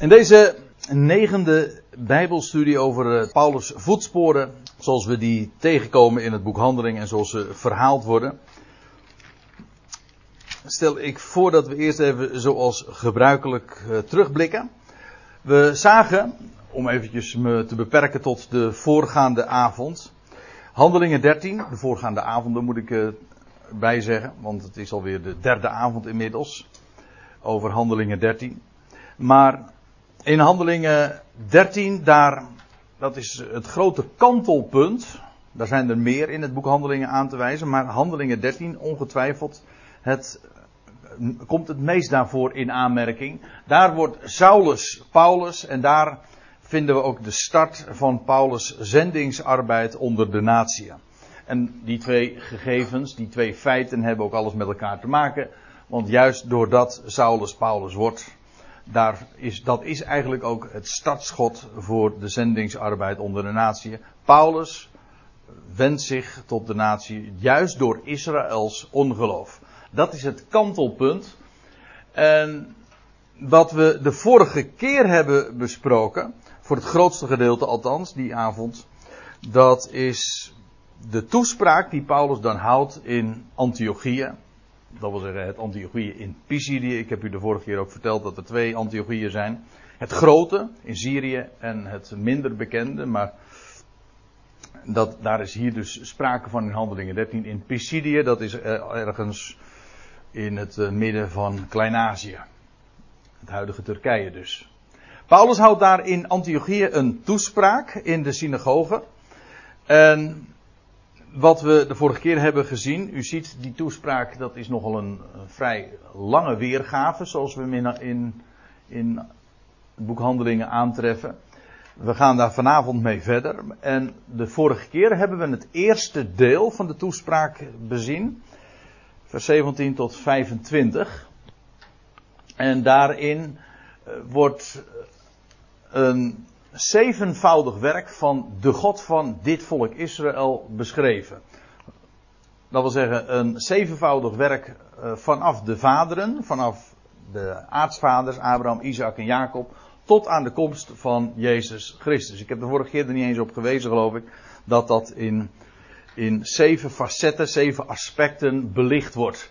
In deze negende Bijbelstudie over eh, Paulus' voetsporen, zoals we die tegenkomen in het boek Handelingen en zoals ze verhaald worden, stel ik voor dat we eerst even zoals gebruikelijk uh, terugblikken. We zagen, om eventjes me te beperken tot de voorgaande avond, Handelingen 13, de voorgaande avonden moet ik uh, bij zeggen, want het is alweer de derde avond inmiddels, over Handelingen 13. Maar in Handelingen 13, daar, dat is het grote kantelpunt. Daar zijn er meer in het boek Handelingen aan te wijzen. Maar Handelingen 13, ongetwijfeld, het, komt het meest daarvoor in aanmerking. Daar wordt Saulus Paulus en daar vinden we ook de start van Paulus' zendingsarbeid onder de natie. En die twee gegevens, die twee feiten hebben ook alles met elkaar te maken. Want juist doordat Saulus Paulus wordt, daar is, dat is eigenlijk ook het startschot voor de zendingsarbeid onder de natie. Paulus wendt zich tot de natie juist door Israëls ongeloof. Dat is het kantelpunt. En wat we de vorige keer hebben besproken, voor het grootste gedeelte althans, die avond, dat is de toespraak die Paulus dan houdt in Antiochia dat wil zeggen het Antiochieën in Pisidië. Ik heb u de vorige keer ook verteld dat er twee Antiochieën zijn. Het grote in Syrië en het minder bekende, maar dat, daar is hier dus sprake van in Handelingen 13 in Pisidië. Dat is ergens in het eh, midden van Klein-Azië. Het huidige Turkije dus. Paulus houdt daar in Antiochieë een toespraak in de synagoge. En wat we de vorige keer hebben gezien, u ziet die toespraak, dat is nogal een, vrij lange weergave, zoals we hem in, in, in het boek Handelingen aantreffen. We gaan daar vanavond mee verder. En de vorige keer hebben we het eerste deel van de toespraak bezien. Vers 17 tot 25. En daarin eh, wordt een zevenvoudig werk van de God van dit volk Israël beschreven. Dat wil zeggen, een zevenvoudig werk eh, vanaf de vaderen, vanaf de aartsvaders, Abraham, Isaac en Jacob, tot aan de komst van Jezus Christus. Ik heb de vorige keer er niet eens op gewezen, geloof ik, dat dat in, in zeven facetten, zeven aspecten belicht wordt.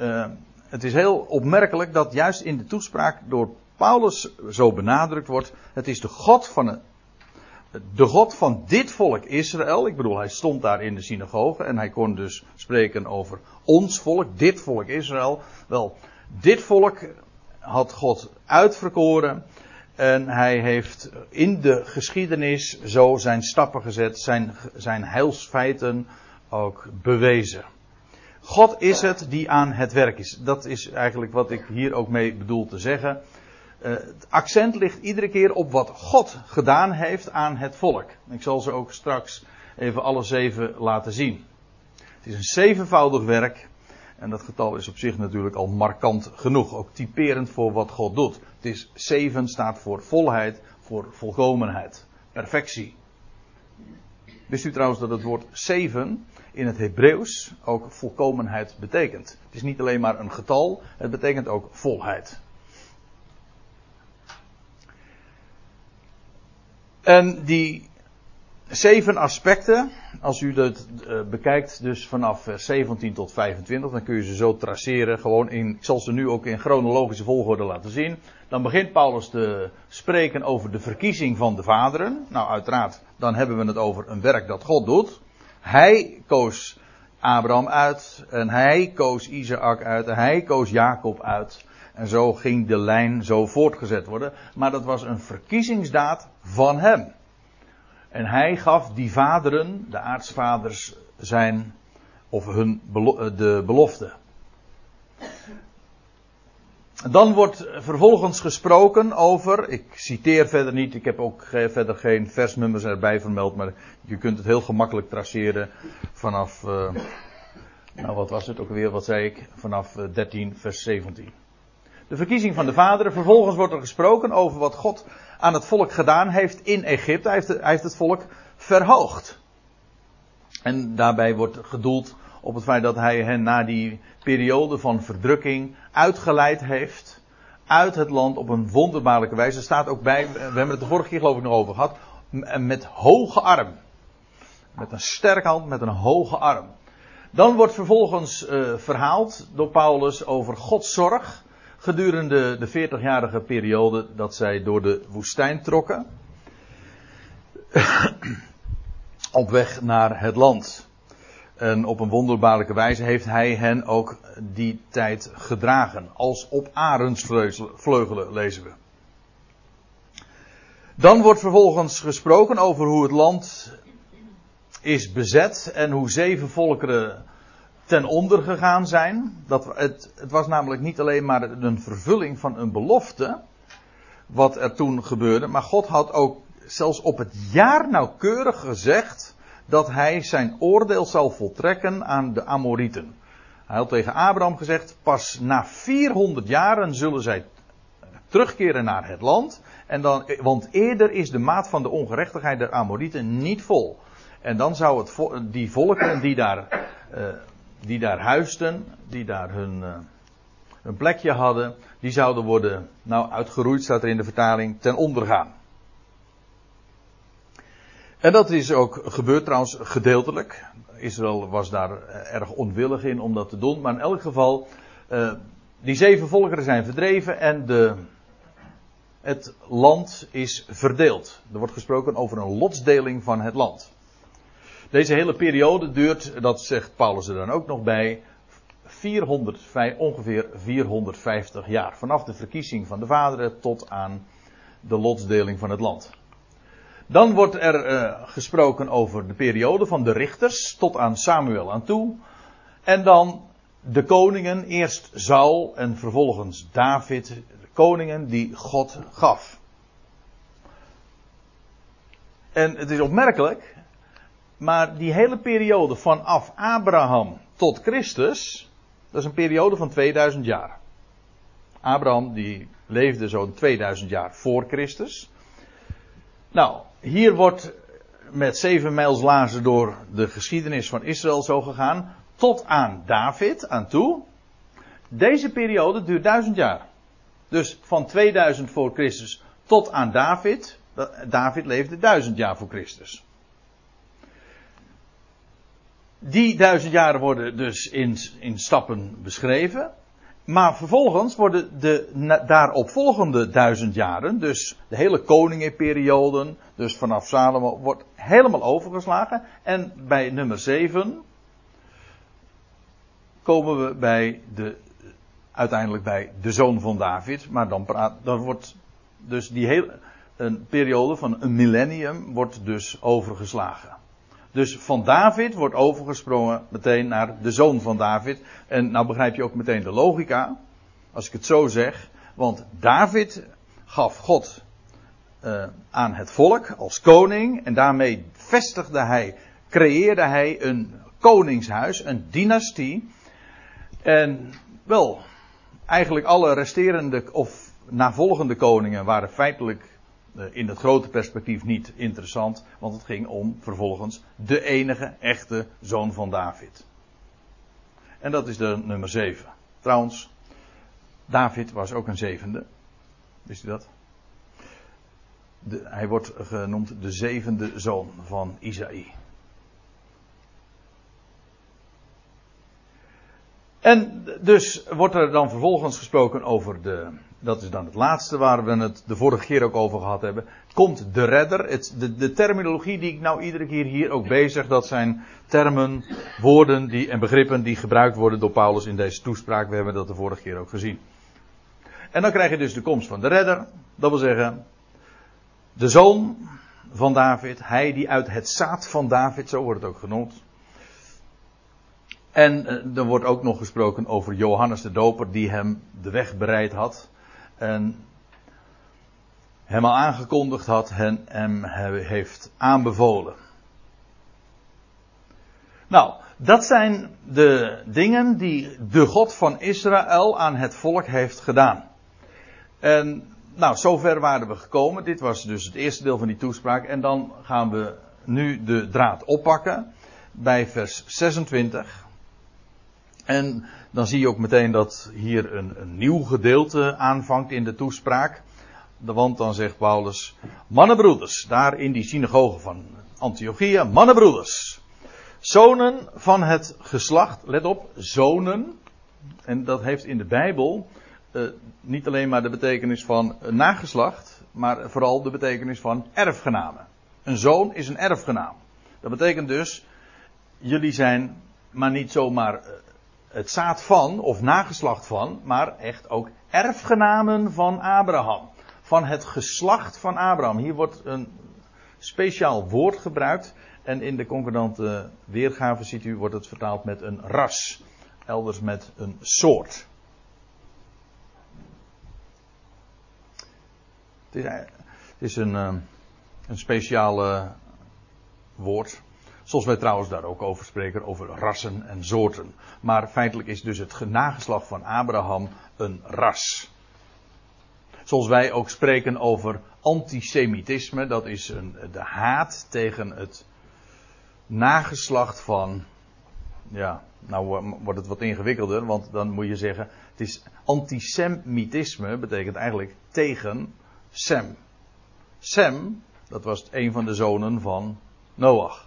Uh, het is heel opmerkelijk dat juist in de toespraak door Paulus zo benadrukt wordt, het is de God van de God van dit volk Israël. Ik bedoel, hij stond daar in de synagoge en hij kon dus spreken over ons volk, dit volk Israël. Wel, dit volk had God uitverkoren en hij heeft in de geschiedenis zo zijn stappen gezet, zijn, zijn heilsfeiten ook bewezen. God is het die aan het werk is. Dat is eigenlijk wat ik hier ook mee bedoel te zeggen. Uh, het accent ligt iedere keer op wat God gedaan heeft aan het volk. Ik zal ze ook straks even alle zeven laten zien. Het is een zevenvoudig werk. En dat getal is op zich natuurlijk al markant genoeg. Ook typerend voor wat God doet. Het is zeven staat voor volheid, voor volkomenheid, perfectie. Wist u trouwens dat het woord zeven in het Hebreeuws ook volkomenheid betekent? Het is niet alleen maar een getal, het betekent ook volheid. En die zeven aspecten, als u dat uh, bekijkt, dus vanaf vers 17 tot 25, dan kun je ze zo traceren. Gewoon in, ik zal ze nu ook in chronologische volgorde laten zien. Dan begint Paulus te spreken over de verkiezing van de vaderen. Nou, uiteraard, dan hebben we het over een werk dat God doet. Hij koos Abraham uit, en hij koos Isaac uit, en hij koos Jacob uit. En zo ging de lijn zo voortgezet worden. Maar dat was een verkiezingsdaad van hem. En hij gaf die vaderen, de aartsvaders, zijn, of hun eh, de belofte. Dan wordt vervolgens gesproken over, ik citeer verder niet, ik heb ook verder geen versnummers erbij vermeld, maar je kunt het heel gemakkelijk traceren vanaf, uh, nou wat was het ook weer, wat zei ik, vanaf 13 eh, vers 17 de verkiezing van de vaderen. Vervolgens wordt er gesproken over wat God aan het volk gedaan heeft in Egypte. Hij heeft, hij heeft het volk verhoogd. En daarbij wordt gedoeld op het feit dat hij hen na die periode van verdrukking uitgeleid heeft uit het land op een wonderbaarlijke wijze. Er staat ook bij, we hebben het de vorige keer geloof ik nog over gehad, met hoge arm. Met een sterke hand, met een hoge arm. Dan wordt vervolgens uh, verhaald door Paulus over Gods zorg gedurende de 40-jarige periode dat zij door de woestijn trokken. op weg naar het land. En op een wonderbaarlijke wijze heeft hij hen ook die tijd gedragen. Als op arendsvleugelen lezen we. Dan wordt vervolgens gesproken over hoe het land is bezet en hoe zeven volkeren ten onder gegaan zijn. Dat, het, het was namelijk niet alleen maar een vervulling van een belofte, wat er toen gebeurde, maar God had ook zelfs op het jaar nauwkeurig gezegd dat hij zijn oordeel zal voltrekken aan de Amorieten. Hij had tegen Abraham gezegd, pas na 400 jaren zullen zij terugkeren naar het land. En dan, want eerder is de maat van de ongerechtigheid der Amorieten niet vol. En dan zou het, die volkeren die daar, uh, die daar huisten, die daar hun, uh, hun plekje hadden, die zouden worden, nou uitgeroeid staat er in de vertaling, ten onder gaan. En dat is ook gebeurd trouwens gedeeltelijk. Israël was daar eh, erg onwillig in om dat te doen. Maar in elk geval, uh, die zeven volkeren zijn verdreven en de, het land is verdeeld. Er wordt gesproken over een lotsdeling van het land. Deze hele periode duurt, dat zegt Paulus er dan ook nog bij, 400, ongeveer 450 jaar. Vanaf de verkiezing van de vaderen tot aan de lotsdeling van het land. Dan wordt er uh, gesproken over de periode van de richters tot aan Samuel aan toe. En dan de koningen, eerst Saul en vervolgens David, de koningen die God gaf. En het is opmerkelijk, maar die hele periode vanaf Abraham tot Christus, dat is een periode van 2000 jaar. Abraham die leefde zo'n 2000 jaar voor Christus. Nou, hier wordt met zeven mijls lazen door de geschiedenis van Israël zo gegaan. Tot aan David aan toe. Deze periode duurt duizend jaar. Dus van 2000 voor Christus tot aan David. David leefde duizend jaar voor Christus. Die duizend jaren worden dus in, in stappen beschreven. Maar vervolgens worden de daaropvolgende duizend jaren, dus de hele koningenperiode, dus vanaf Salomo, wordt helemaal overgeslagen. En bij nummer 7 komen we bij de, uiteindelijk bij de zoon van David. Maar dan, praat, dan wordt dus die hele, een periode van een millennium wordt dus overgeslagen. Dus van David wordt overgesprongen meteen naar de zoon van David. En nou begrijp je ook meteen de logica, als ik het zo zeg. Want David gaf God uh, aan het volk als koning. En daarmee vestigde hij, creëerde hij een koningshuis, een dynastie. En wel, eigenlijk alle resterende of navolgende koningen waren feitelijk eh, in het grote perspectief niet interessant, want het ging om vervolgens de enige echte zoon van David. En dat is de nummer 7. Trouwens, David was ook een zevende. Wist u dat? Hij wordt genoemd de zevende zoon van Isaïe. En dus wordt er dan vervolgens gesproken over de, dat is dan het laatste waar we het de vorige keer ook over gehad hebben. Komt de redder. Het, de, terminologie die ik nou iedere keer hier ook bezig, dat zijn termen, woorden die, en begrippen die gebruikt worden door Paulus in deze toespraak. We hebben dat de vorige keer ook gezien. En dan krijg je dus de komst van de redder. Dat wil zeggen, de zoon van David, hij die uit het zaad van David, zo wordt het ook genoemd. En eh, er wordt ook nog gesproken over Johannes de Doper, die hem de weg bereid had en hem al aangekondigd had en hem heeft aanbevolen. Nou, dat zijn de dingen die de God van Israël aan het volk heeft gedaan. En nou, zover waren we gekomen. Dit was dus het eerste deel van die toespraak. En dan gaan we nu de draad oppakken bij vers 26. En dan zie je ook meteen dat hier een, nieuw gedeelte aanvangt in de toespraak. Want dan zegt Paulus, mannenbroeders, daar in die synagoge van Antiochia, mannenbroeders, zonen van het geslacht, let op, zonen, en dat heeft in de Bijbel uh, niet alleen maar de betekenis van nageslacht, maar vooral de betekenis van erfgename. Een zoon is een erfgenaam. Dat betekent dus, jullie zijn maar niet zomaar eh, het zaad van of nageslacht van, maar echt ook erfgenamen van Abraham. Van het geslacht van Abraham. Hier wordt een speciaal woord gebruikt. En in de concordante weergave ziet u, wordt het vertaald met een ras. Elders met een soort. Het is, een, eh, een speciale woord. Zoals wij trouwens daar ook over spreken, over rassen en soorten. Maar feitelijk is dus het nageslag van Abraham een ras. Zoals wij ook spreken over antisemitisme, dat is een, de haat tegen het nageslacht van. Ja, nou wordt het wat ingewikkelder, want dan moet je zeggen: het is antisemitisme, betekent eigenlijk tegen Sem. Sem, dat was een van de zonen van Noach.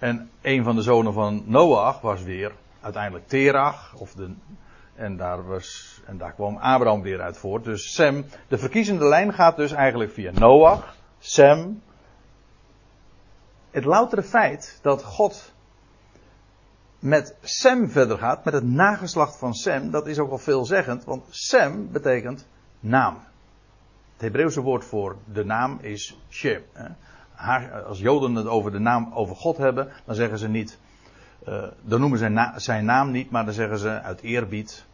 En een van de zonen van Noach was weer uiteindelijk Terach. Of de, en, daar was, en daar kwam Abraham weer uit voort. Dus Sem, de verkiezende lijn gaat dus eigenlijk via Noach, Sem. Het loutere feit dat God met Sem verder gaat, met het nageslacht van Sem, dat is ook wel veelzeggend, want Sem betekent naam. Het Hebreeuwse woord voor de naam is Shem als Joden het over de naam over God hebben, dan zeggen ze niet, uh, dan noemen ze zijn naam niet, maar dan zeggen ze uit eerbied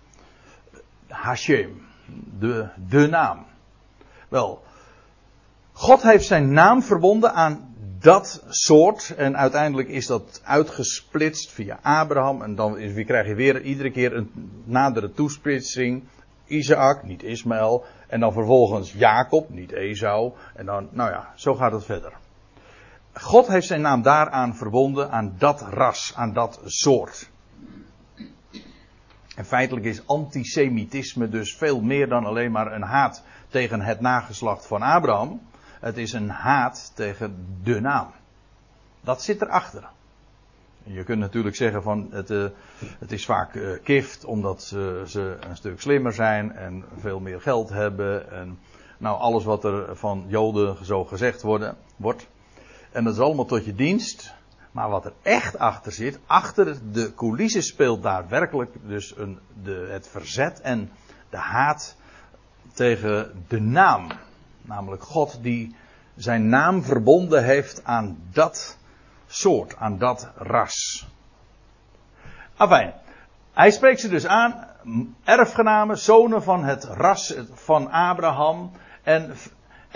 Hashem, de, de naam. Wel, God heeft zijn naam verbonden aan dat soort. En uiteindelijk is dat uitgesplitst via Abraham. En dan is, krijg je weer iedere keer een nadere toesplitsing. Isaac, niet Ismaël. En dan vervolgens Jacob, niet Esau. En dan, nou ja, zo gaat het verder. God heeft zijn naam daaraan verbonden, aan dat ras, aan dat soort. En feitelijk is antisemitisme dus veel meer dan alleen maar een haat tegen het nageslacht van Abraham. Het is een haat tegen de naam. Dat zit erachter. Je kunt natuurlijk zeggen van het, uh, het is vaak uh, kift omdat uh, ze een stuk slimmer zijn en veel meer geld hebben. En nou alles wat er van Joden zo gezegd worden, wordt. En dat is allemaal tot je dienst. Maar wat er echt achter zit, achter de coulissen speelt daar werkelijk dus een, de, het verzet en de haat tegen de naam. Namelijk God die zijn naam verbonden heeft aan dat soort, aan dat ras. Afijn, hij spreekt ze dus aan, erfgenamen, zonen van het ras van Abraham. En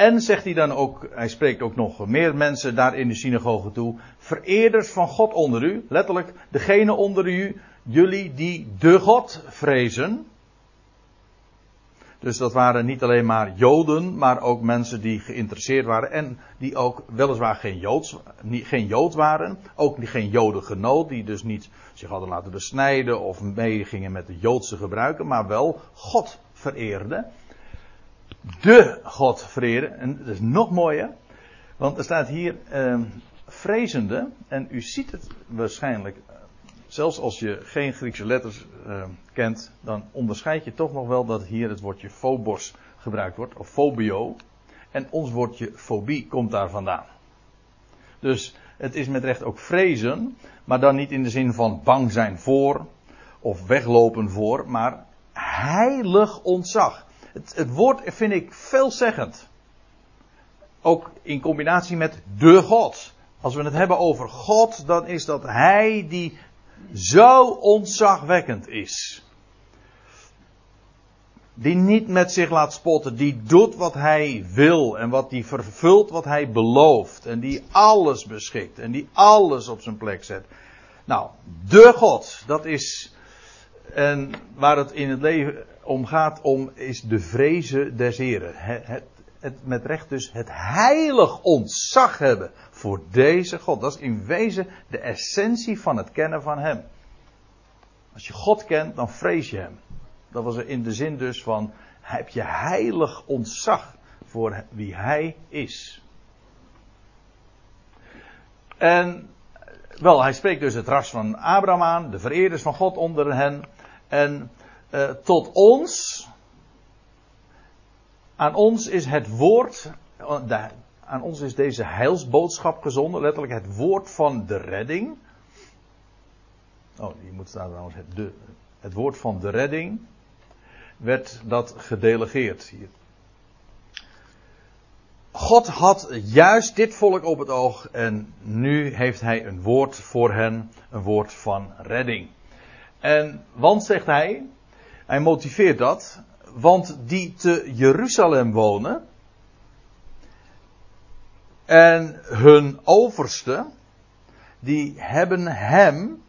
en zegt hij dan ook, hij spreekt ook nog meer mensen daar in de synagoge toe. Vereerders van God onder u, letterlijk degene onder u, jullie die de God vrezen. Dus dat waren niet alleen maar Joden, maar ook mensen die geïnteresseerd waren en die ook weliswaar geen, Joods, geen Jood waren. Ook geen Jodengenoot, die dus niet zich hadden laten besnijden of meegingen met de Joodse gebruiken, maar wel God vereerden de God vereren. En dat is nog mooier. Want er staat hier uh, vrezende. En u ziet het waarschijnlijk. Eh, zelfs als je geen Griekse letters uh, kent. Dan onderscheid je toch nog wel dat hier het woordje phobos gebruikt wordt. Of phobio. En ons woordje fobie komt daar vandaan. Dus het is met recht ook vrezen. Maar dan niet in de zin van bang zijn voor. Of weglopen voor. Maar heilig ontzag. Het, het woord vind ik veelzeggend. Ook in combinatie met de God. Als we het hebben over God, dan is dat Hij die zo ontzagwekkend is. Die niet met zich laat spotten, die doet wat hij wil en wat die vervult wat hij belooft. En die alles beschikt en die alles op zijn plek zet. Nou, de God, dat is. En waar het in het leven om gaat om is de vrezen des Heren. Het, het, het, met recht dus het heilig ontzag hebben voor deze God. Dat is in wezen de essentie van het kennen van Hem. Als je God kent, dan vrees je hem. Dat was er in de zin dus van, heb je heilig ontzag voor wie hij is. En wel, hij spreekt dus het ras van Abraham aan, de vereerders van God onder hen. En uh, tot ons, aan ons is het woord, de, aan ons is deze heilsboodschap gezonden, letterlijk het woord van de redding. Oh, hier moet staan trouwens het, de, het woord van de redding. Werd dat gedelegeerd hier. God had juist dit volk op het oog en nu heeft hij een woord voor hen, een woord van redding. En want zegt hij, hij motiveert dat, want die te Jeruzalem wonen en hun overste, die hebben hem,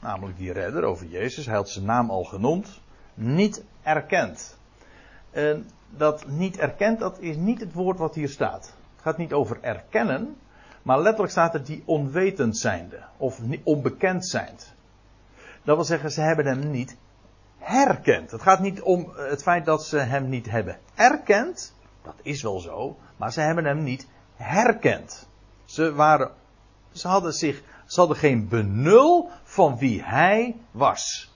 namelijk die redder over Jezus, hij had zijn naam al genoemd, niet erkend. En dat niet erkend, dat is niet het woord wat hier staat. Het gaat niet over erkennen, maar letterlijk staat er die onwetend zijnde, of onbekend zijnd. Dat wil zeggen, ze hebben hem niet herkend. Het gaat niet om het feit dat ze hem niet hebben erkend, dat is wel zo, maar ze hebben hem niet herkend. Ze waren, ze hadden zich, ze hadden geen benul van wie hij was.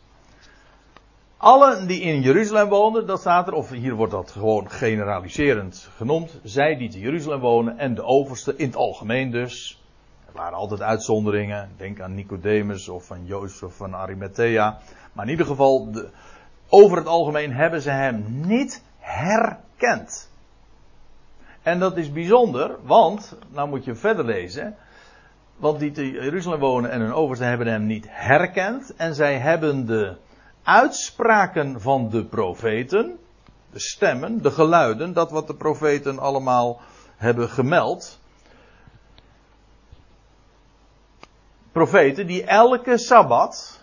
Allen die in Jeruzalem woonden, dat staat er, of hier wordt dat gewoon generaliserend genoemd. Zij die te Jeruzalem wonen en de overste in het algemeen dus. Er waren altijd uitzonderingen. Denk aan Nicodemus of van Jozef van Arimathea. Maar in ieder geval, de, over het algemeen hebben ze hem niet herkend. En dat is bijzonder, want, nou moet je verder lezen. Want die te Jeruzalem wonen en hun overste hebben hem niet herkend. En zij hebben de uitspraken van de profeten, de stemmen, de geluiden, dat wat de profeten allemaal hebben gemeld. Profeten die elke sabbat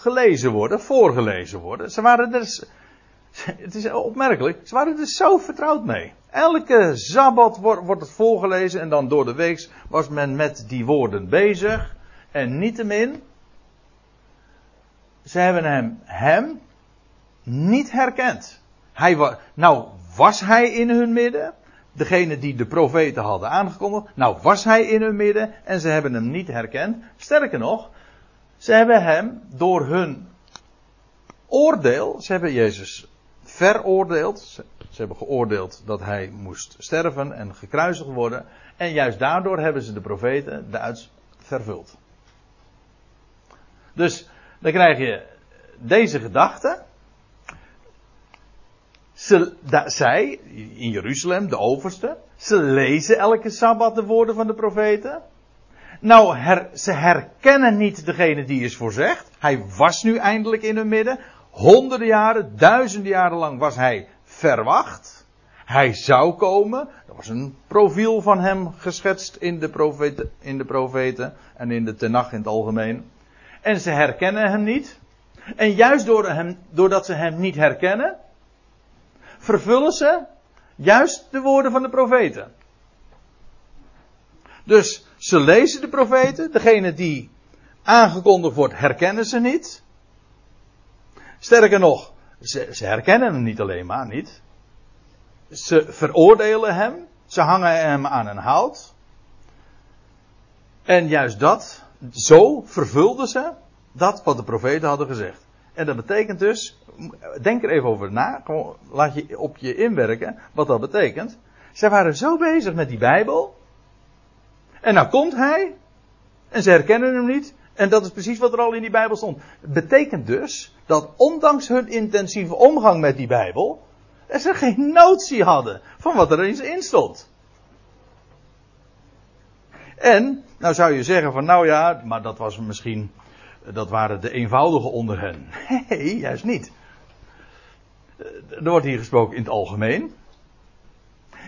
gelezen worden, voorgelezen worden. Ze waren er, het is opmerkelijk, ze waren er zo vertrouwd mee. Elke sabbat wordt, het voorgelezen en dan door de week was men met die woorden bezig. En niettemin ze hebben hem, hem niet herkend. Hij was, nou was hij in hun midden. Degene die de profeten hadden aangekondigd. Nou was hij in hun midden. En ze hebben hem niet herkend. Sterker nog. Ze hebben hem door hun oordeel. Ze hebben Jezus veroordeeld. Ze, hebben geoordeeld dat hij moest sterven en gekruisigd worden. En juist daardoor hebben ze de profeten de vervuld. Dus dan krijg je deze gedachte. Zij, in Jeruzalem, de overste, ze lezen elke sabbat de woorden van de profeten. Nou, ze herkennen niet degene die is voorzegd. Hij was nu eindelijk in hun midden. Honderden jaren, duizenden jaren lang was hij verwacht. Hij zou komen. Er was een profiel van hem geschetst in de profeten, in de profeten en in de tenach in het algemeen. En ze herkennen hem niet. En juist door hem, doordat ze hem niet herkennen, vervullen ze juist de woorden van de profeten. Dus ze lezen de profeten, degene die aangekondigd wordt, herkennen ze niet. Sterker nog, ze, ze herkennen hem niet alleen maar niet. Ze veroordelen hem, ze hangen hem aan een hout. En juist dat, zo vervulden ze dat wat de profeten hadden gezegd. En dat betekent dus, denk er even over na, laat je op je inwerken wat dat betekent. Zij waren zo bezig met die Bijbel. En nou komt hij. En ze herkennen hem niet. En dat is precies wat er al in die Bijbel stond. Betekent dus dat ondanks hun intensieve omgang met die Bijbel. ze geen notie hadden van wat er in stond. En, nou zou je zeggen van nou ja, maar dat was misschien, dat waren de eenvoudigen onder hen. Nee, juist niet. Er wordt hier gesproken in het algemeen.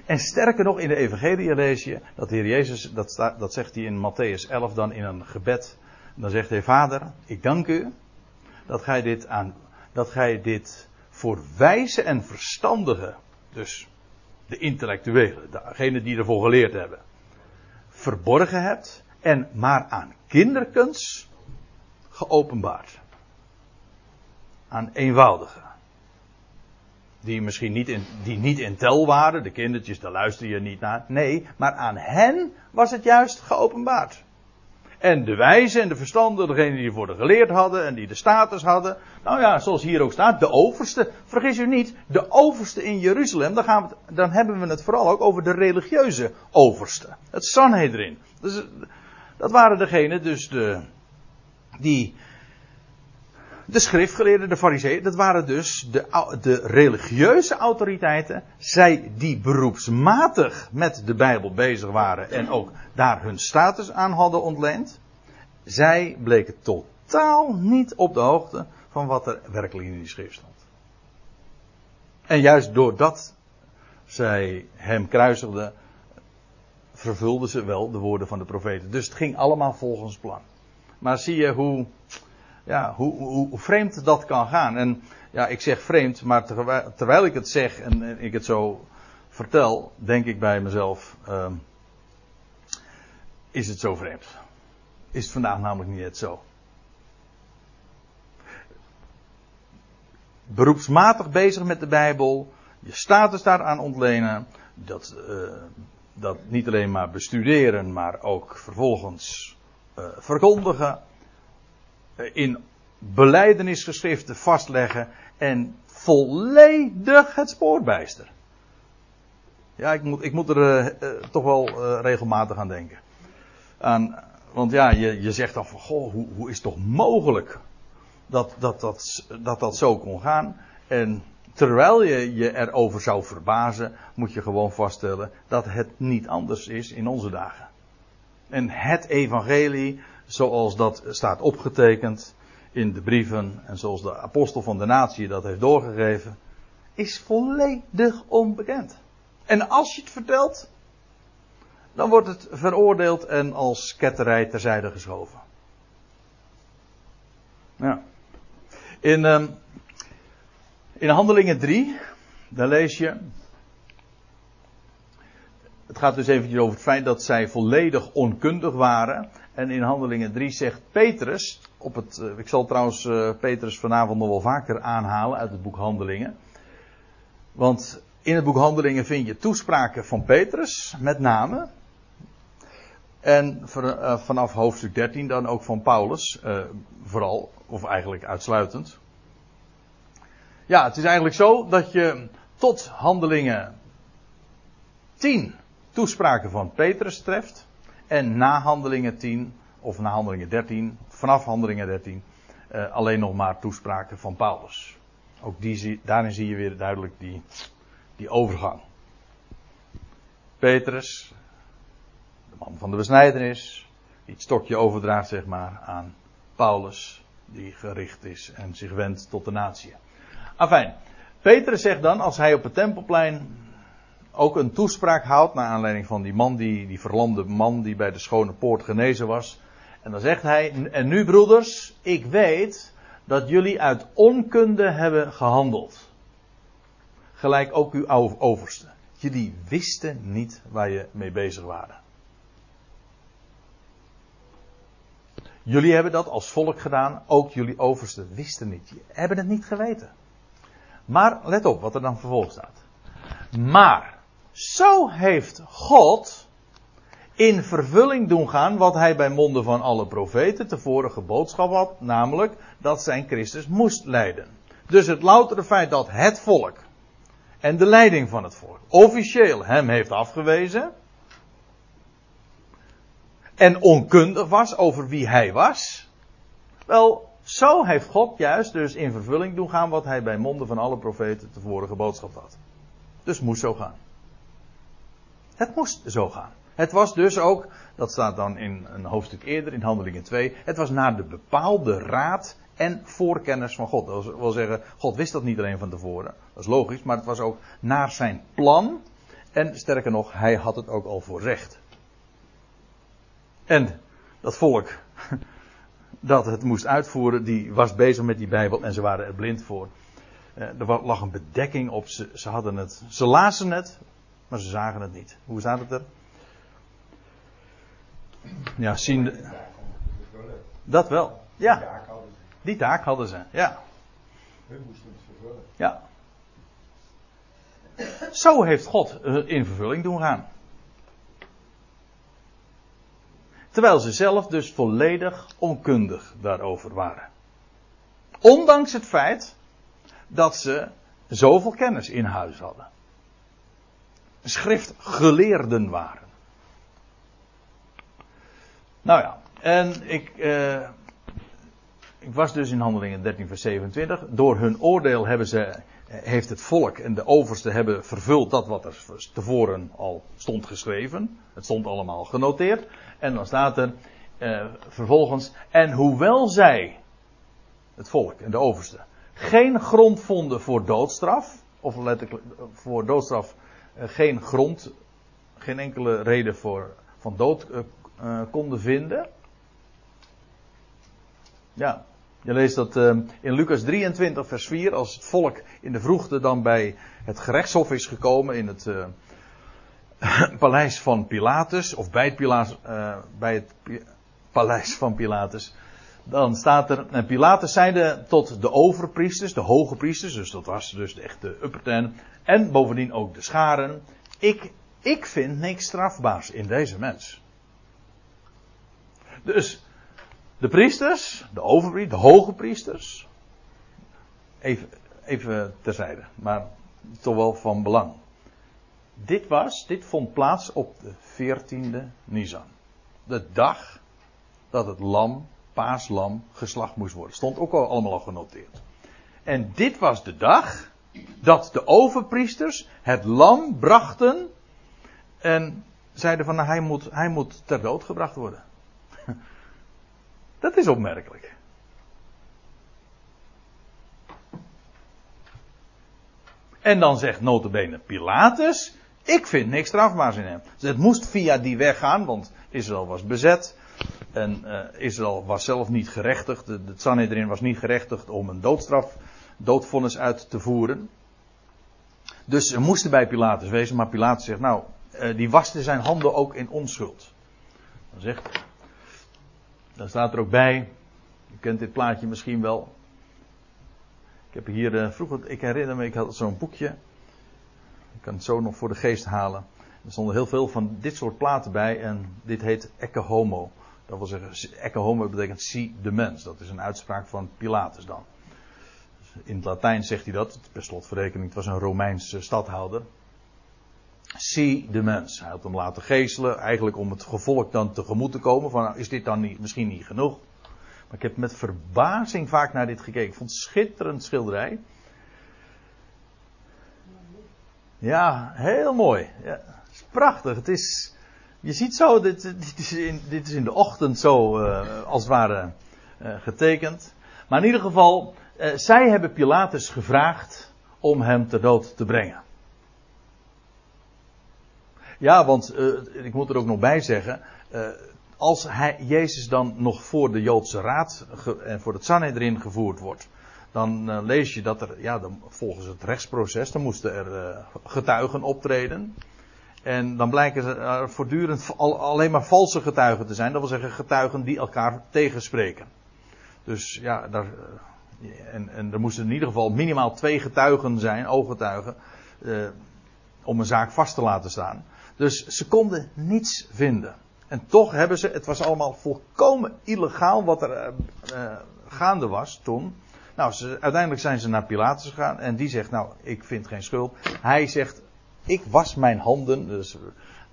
En sterker nog, in de Evangelie lees je dat Heer Jezus, dat, dat zegt hij in Matthäus 11 dan in een gebed. Dan zegt hij, Vader, ik dank u dat gij dit aan, dat gij dit voor wijze en verstandigen, dus de intellectuelen, degenen die ervoor geleerd hebben, verborgen hebt en maar aan kinderkens geopenbaard. aan eenvoudigen. Die misschien niet in, die niet in tel waren, de kindertjes, daar luister je niet naar. Nee, maar aan hen was het juist geopenbaard. En de wijzen en de verstanden, degenen die ervoor geleerd hadden en die de status hadden. Nou ja, zoals hier ook staat, de overste. Vergis u niet, de overste in Jeruzalem, dan, gaan we, dan hebben we het vooral ook over de religieuze overste. Het Sanhedrin. Dus, dat waren degenen dus de, die de schriftgeleerden, de fariseeën, dat waren dus de, de religieuze autoriteiten. Zij die beroepsmatig met de Bijbel bezig waren en ook daar hun status aan hadden ontleend. Zij bleken totaal niet op de hoogte van wat er werkelijk in die schrift stond. En juist doordat zij hem kruisigden, vervulden ze wel de woorden van de profeten. Dus het ging allemaal volgens plan. Maar zie je hoe, ja, hoe, hoe, vreemd dat kan gaan. En ja, ik zeg vreemd, maar terwijl, ik het zeg en, ik het zo vertel, denk ik bij mezelf, uh, is het zo vreemd. Is het vandaag namelijk niet het zo. Beroepsmatig bezig met de Bijbel, je status daaraan ontlenen, dat, uh, dat niet alleen maar bestuderen, maar ook vervolgens uh, verkondigen in beleidenisgeschriften vastleggen en volledig het spoor bijster. Ja, ik moet, ik moet er uh, uh, toch wel uh, regelmatig aan denken. Aan, want ja, je, je zegt dan van, goh, hoe, hoe is het toch mogelijk dat dat, dat, dat dat zo kon gaan? En terwijl je je erover zou verbazen, moet je gewoon vaststellen dat het niet anders is in onze dagen. En het evangelie zoals dat staat opgetekend in de brieven en zoals de apostel van de natie dat heeft doorgegeven, is volledig onbekend. En als je het vertelt, dan wordt het veroordeeld en als ketterij terzijde geschoven. Ja. In, um, in Handelingen 3, daar lees je. Het gaat dus eventjes over het feit dat zij volledig onkundig waren. En in Handelingen 3 zegt Petrus, op het, eh, ik zal trouwens uh, Petrus vanavond nog wel vaker aanhalen uit het boek Handelingen. Want in het boek Handelingen vind je toespraken van Petrus, met name. En uh, vanaf hoofdstuk 13 dan ook van Paulus, vooral, of eigenlijk uitsluitend. Ja, het is eigenlijk zo dat je tot Handelingen 10 toespraken van Petrus treft. En na handelingen 10, of na handelingen 13, vanaf handelingen 13, uh, alleen nog maar toespraken van Paulus. Ook die, daarin zie je weer duidelijk die, die overgang. Petrus, de man van de besnijdenis, die het stokje overdraagt, zeg maar, aan Paulus, die gericht is en zich wendt tot de natie. Afijn, Petrus zegt dan, als hij op het tempelplein ook een toespraak houdt naar aanleiding van die man, die, die verlamde man die bij de schone poort genezen was. En dan zegt hij, en nu broeders, ik weet dat jullie uit onkunde hebben gehandeld. Gelijk ook uw overste. Jullie wisten niet waar je mee bezig waren. Jullie hebben dat als volk gedaan, ook jullie oversten wisten niet. Hebben het niet geweten. Maar let op wat er dan vervolgens staat. Maar zo heeft God in vervulling doen gaan wat hij bij monden van alle profeten tevoren geboodschap had, namelijk dat zijn Christus moest lijden. Dus het loutere feit dat het volk en de leiding van het volk officieel hem heeft afgewezen en onkundig was over wie hij was, wel, zo heeft God juist dus in vervulling doen gaan wat hij bij monden van alle profeten tevoren geboodschap had. Dus moest zo gaan. Het moest zo gaan. Het was dus ook, dat staat dan in een hoofdstuk eerder, in Handelingen 2, het was naar de bepaalde raad en voorkennis van God. Dat wil zeggen, God wist dat niet alleen van tevoren, dat is logisch, maar het was ook naar zijn plan. En sterker nog, hij had het ook al voorzegd. En dat volk dat het moest uitvoeren, die was bezig met die Bijbel en ze waren er blind voor. Eh, er lag een bedekking op, ze, ze hadden het, ze lazen het, maar ze zagen het niet. Hoe staat het er? Ja, zien. Dat wel. Ja. Die taak hadden ze, ja. Hun moesten het vervullen. Ja. Zo heeft God in vervulling doen gaan. Terwijl ze zelf dus volledig onkundig daarover waren. Ondanks het feit dat ze zoveel kennis in huis hadden. Schriftgeleerden waren. Nou ja, en ik, eh, ik was dus in handelingen 13 vers 27. Door hun oordeel hebben ze, heeft het volk en de overste hebben vervuld dat wat er tevoren al stond geschreven. Het stond allemaal genoteerd. En dan staat er eh, vervolgens, en hoewel zij, het volk en de overste, geen grond vonden voor doodstraf, of letterlijk voor doodstraf geen grond, geen enkele reden voor, van dood uh, konden vinden. Ja, je leest dat in Lucas 23, vers 4, als het volk in de vroegte dan bij het gerechtshof is gekomen in het paleis van Pilatus, of bij bij het paleis van Pilatus, dan staat er, en Pilatus zeide tot de overpriesters, de hoge priesters, dus dat was dus echt de upperten, en bovendien ook de scharen, ik, ik vind niks strafbaars in deze mens. Dus, de priesters, de overpriesters, de hoge priesters, even, even terzijde, maar toch wel van belang. Dit was, dit vond plaats op de 14e Nisan. De dag dat het lam, paaslam, geslacht moest worden. Stond ook al allemaal al genoteerd. En dit was de dag dat de overpriesters het lam brachten en zeiden van nou, hij, moet, hij moet ter dood gebracht worden. Dat is opmerkelijk. En dan zegt notabene Pilatus, ik vind niks strafbaars in hem. Het moest via die weg gaan, want Israël was bezet. En uh, Israël was zelf niet gerechtigd. De, de Sanhedrin was niet gerechtigd om een doodstraf, doodvonnis uit te voeren. Dus ze moesten bij Pilatus wezen, maar Pilatus zegt, nou, uh, die waste zijn handen ook in onschuld. Dan zegt, dan staat er ook bij, je kent dit plaatje misschien wel. Ik heb hier uh, vroeger, ik herinner me, ik had zo'n boekje. Ik kan het zo nog voor de geest halen. Er stonden heel veel van dit soort platen bij en dit heet Ecce Homo. Dat wil zeggen, Ecce Homo betekent zie de mens. Dat is een uitspraak van Pilatus dan. In het Latijn zegt hij dat, per slotverrekening, het was een Romeinse stadhouder. Zie de mens. Hij had hem laten geestelen, eigenlijk om het gevolg dan tegemoet te komen. Van, nou, is dit dan niet, misschien niet genoeg? Maar ik heb met verbazing vaak naar dit gekeken. Ik vond het schitterend schilderij. Ja, heel mooi. Ja, het is prachtig. Het is, je ziet zo, dit, dit, is, in, dit is in de ochtend zo uh, als het ware uh, getekend. Maar in ieder geval, uh, zij hebben Pilatus gevraagd om hem ter dood te brengen. Ja, want ik moet er ook nog bij zeggen, als hij, Jezus dan nog voor de Joodse Raad en voor het Sanhedrin gevoerd wordt, dan lees je dat er, ja, dan, volgens het rechtsproces, dan moesten er getuigen optreden. En dan blijken er voortdurend al, alleen maar valse getuigen te zijn. Dat wil zeggen getuigen die elkaar tegenspreken. Dus ja, daar, uh, en, en er moesten in ieder geval minimaal twee getuigen zijn, ooggetuigen, om een zaak vast te laten staan. Dus ze konden niets vinden. En toch hebben ze, het was allemaal volkomen illegaal wat er gaande was toen. Nou, ze, uiteindelijk zijn ze naar Pilatus gegaan en die zegt, nou, ik vind geen schuld. Hij zegt, ik was mijn handen, dus,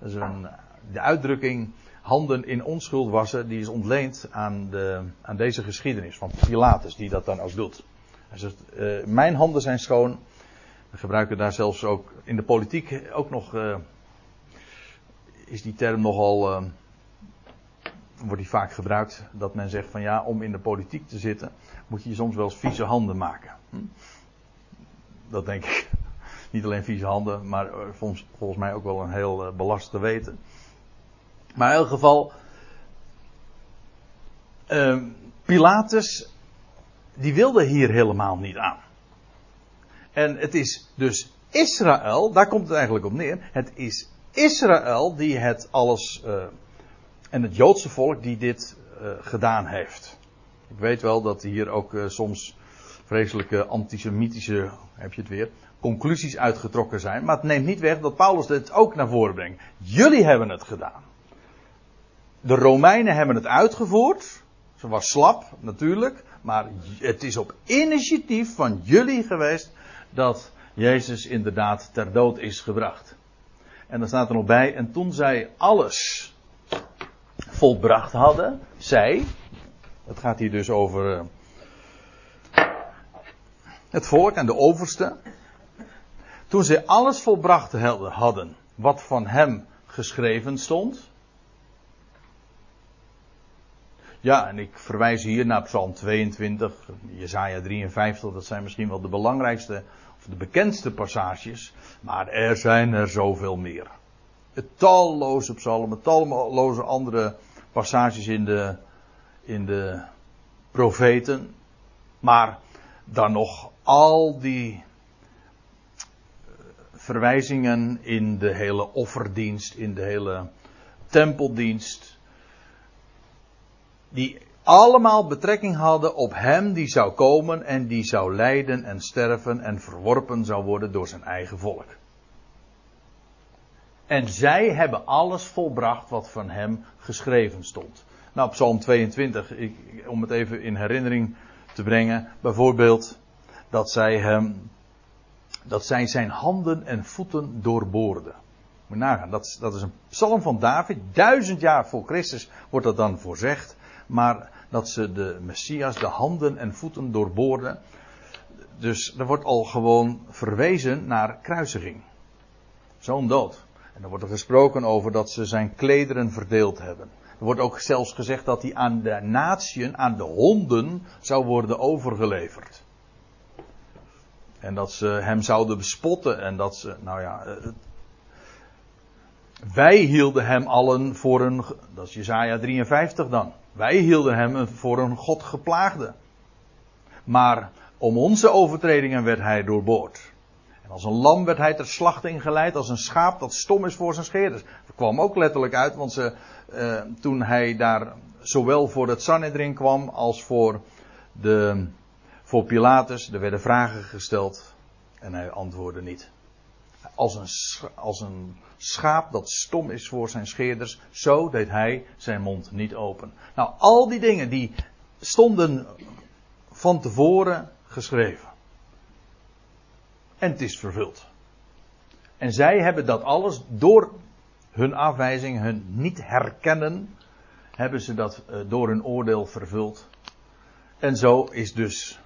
een, de uitdrukking handen in onschuld wassen, die is ontleend aan, de, aan deze geschiedenis van Pilatus, die dat dan ook doet. Hij zegt, uh, mijn handen zijn schoon. We gebruiken daar zelfs ook in de politiek ook nog, uh, is die term nogal, uh, wordt die vaak gebruikt, dat men zegt van ja, om in de politiek te zitten, moet je soms wel eens vieze handen maken. Hm? Dat denk ik. Niet alleen vieze handen, maar volgens, volgens mij ook wel een heel uh, belast te weten. Maar in elk geval, uh, Pilatus, die wilde hier helemaal niet aan. En het is dus Israël, daar komt het eigenlijk op neer. Het is Israël die het alles, uh, en het Joodse volk die dit gedaan heeft. Ik weet wel dat hier ook soms vreselijke antisemitische, heb je het weer, conclusies uitgetrokken zijn. Maar het neemt niet weg dat Paulus dit ook naar voren brengt. Jullie hebben het gedaan. De Romeinen hebben het uitgevoerd. Ze was slap, natuurlijk. Maar het is op initiatief van jullie geweest dat Jezus inderdaad ter dood is gebracht. En dan staat er nog bij, en toen zij alles volbracht hadden, zij, het gaat hier dus over eh, het volk en de overste, toen zij alles volbracht hadden wat van hem geschreven stond. Ja, en ik verwijs hier naar Psalm 22, Jesaja 53, dat zijn misschien wel de belangrijkste of de bekendste passages, maar er zijn er zoveel meer. Het talloze psalmen, talloze andere passages in de, in de profeten, maar dan nog al die verwijzingen in de hele offerdienst, in de hele tempeldienst. Die allemaal betrekking hadden op hem die zou komen en die zou lijden en sterven en verworpen zou worden door zijn eigen volk. En zij hebben alles volbracht wat van hem geschreven stond. Nou, Psalm 22, ik, om het even in herinnering te brengen, bijvoorbeeld dat zij hem dat zij zijn handen en voeten doorboorden. Moet nagaan, dat, dat is een psalm van David. Duizend jaar voor Christus wordt dat dan voorzegd. Maar dat ze de Messias de handen en voeten doorboorden. Dus er wordt al gewoon verwezen naar kruisiging. Zo'n dood. En dan wordt er gesproken over dat ze zijn klederen verdeeld hebben. Er wordt ook zelfs gezegd dat hij aan de natieën, aan de honden, zou worden overgeleverd. En dat ze hem zouden bespotten en dat ze, nou ja, eh, wij hielden hem allen voor een, dat is Jezaja 53 dan. Wij hielden hem voor een God geplaagde. Maar om onze overtredingen werd hij doorboord. En als een lam werd hij ter slachting geleid, als een schaap dat stom is voor zijn scheerders. Dat kwam ook letterlijk uit, want ze, eh, toen hij daar zowel voor het Sanhedrin kwam als voor de, voor Pilatus. Er werden vragen gesteld en hij antwoordde niet. Als een, als een schaap dat stom is voor zijn scheerders, zo deed hij zijn mond niet open. Nou, al die dingen die stonden van tevoren geschreven. En het is vervuld. En zij hebben dat alles door hun afwijzing, hun niet herkennen, hebben ze dat eh, door hun oordeel vervuld. En zo is dus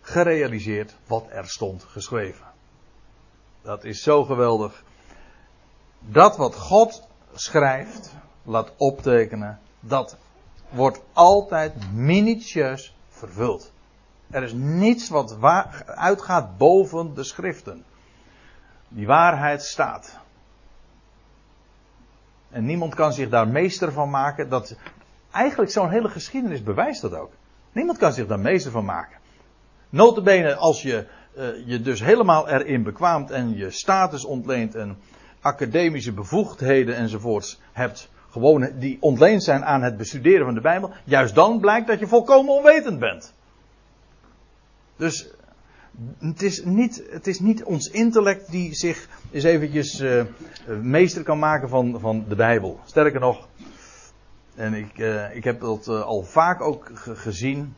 gerealiseerd wat er stond geschreven. Dat is zo geweldig. Dat wat God schrijft, laat optekenen, dat wordt altijd minutieus vervuld. Er is niets wat uitgaat boven de schriften. Die waarheid staat. En niemand kan zich daar meester van maken. Dat, eigenlijk zo'n hele geschiedenis bewijst dat ook. Niemand kan zich daar meester van maken. Notabene als je uh, je dus helemaal erin bekwaamt en je status ontleent en academische bevoegdheden enzovoorts hebt, gewoon die ontleend zijn aan het bestuderen van de Bijbel, juist dan blijkt dat je volkomen onwetend bent. Dus het is niet, het is niet ons intellect die zich eens eventjes uh, meester kan maken van, van de Bijbel. Sterker nog, en ik, uh, ik heb dat al vaak ook gezien,